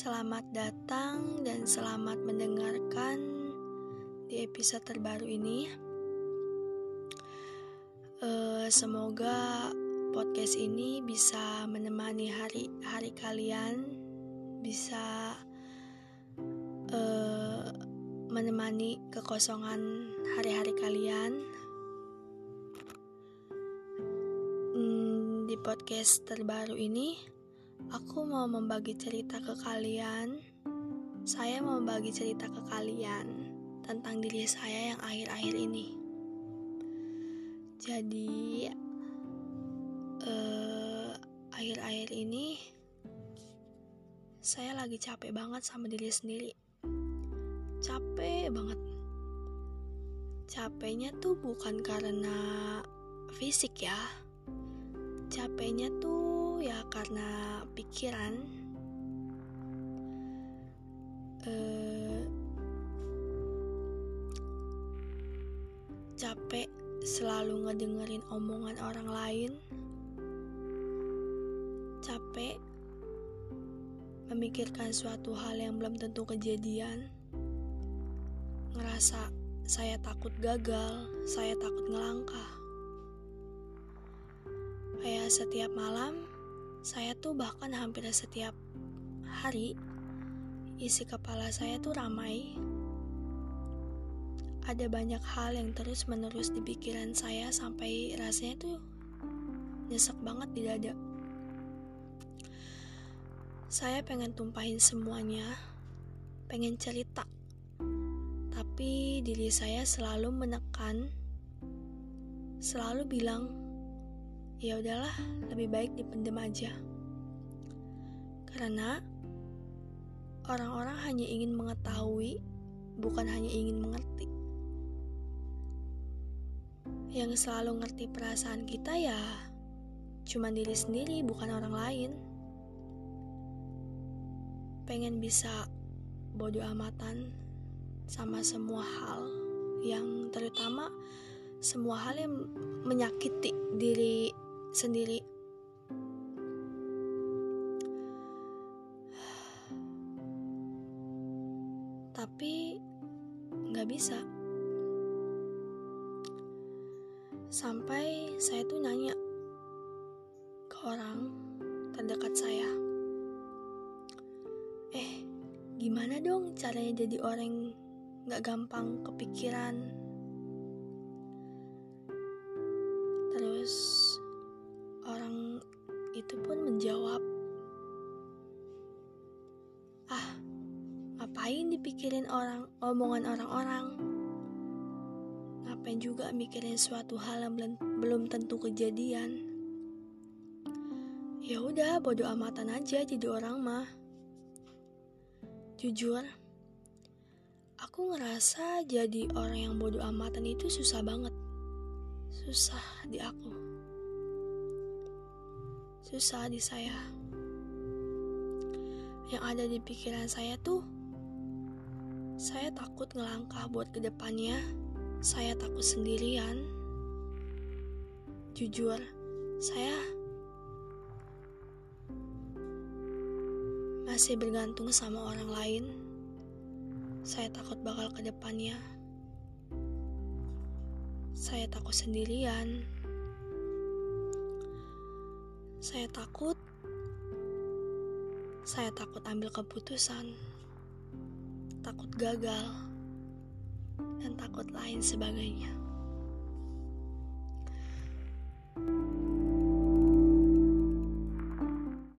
Selamat datang dan selamat mendengarkan di episode terbaru ini. Uh, semoga podcast ini bisa menemani hari-hari kalian, bisa uh, menemani kekosongan hari-hari kalian. Hmm, di podcast terbaru ini Aku mau membagi cerita ke kalian. Saya mau membagi cerita ke kalian tentang diri saya yang akhir-akhir ini. Jadi, uh, akhir-akhir ini saya lagi capek banget sama diri sendiri. Capek banget. Capeknya tuh bukan karena fisik ya. Capeknya tuh ya karena pikiran uh, capek selalu ngedengerin omongan orang lain. Capek memikirkan suatu hal yang belum tentu kejadian. Ngerasa saya takut gagal saya takut ngelangkah. Kayak setiap malam saya tuh bahkan hampir setiap hari isi kepala saya tuh ramai. Ada banyak hal yang terus menerus di pikiran saya sampai rasanya tuh nyesek banget di dada. Saya pengen tumpahin semuanya, pengen cerita. Tapi diri saya selalu menekan, selalu bilang, ya udahlah lebih baik dipendem aja. Karena orang-orang hanya ingin mengetahui bukan hanya ingin mengerti. Yang selalu ngerti perasaan kita ya cuma diri sendiri bukan orang lain. Pengen bisa bodoh amatan sama semua hal yang terutama semua hal yang menyakiti diri sendiri. Tapi nggak bisa. Sampai saya tuh nanya ke orang terdekat saya. Eh, gimana dong caranya jadi orang nggak gampang kepikiran? Terus itu pun menjawab, "Ah, ngapain dipikirin orang, omongan orang-orang? Ngapain juga mikirin suatu hal yang belum, belum tentu kejadian?" Ya udah, bodo amatan aja jadi orang mah. Jujur, aku ngerasa jadi orang yang bodoh amatan itu susah banget. Susah di aku susah di saya. Yang ada di pikiran saya tuh, saya takut ngelangkah buat ke depannya. Saya takut sendirian. Jujur, saya masih bergantung sama orang lain. Saya takut bakal ke depannya. Saya takut sendirian. Saya takut, saya takut ambil keputusan, takut gagal, dan takut lain sebagainya.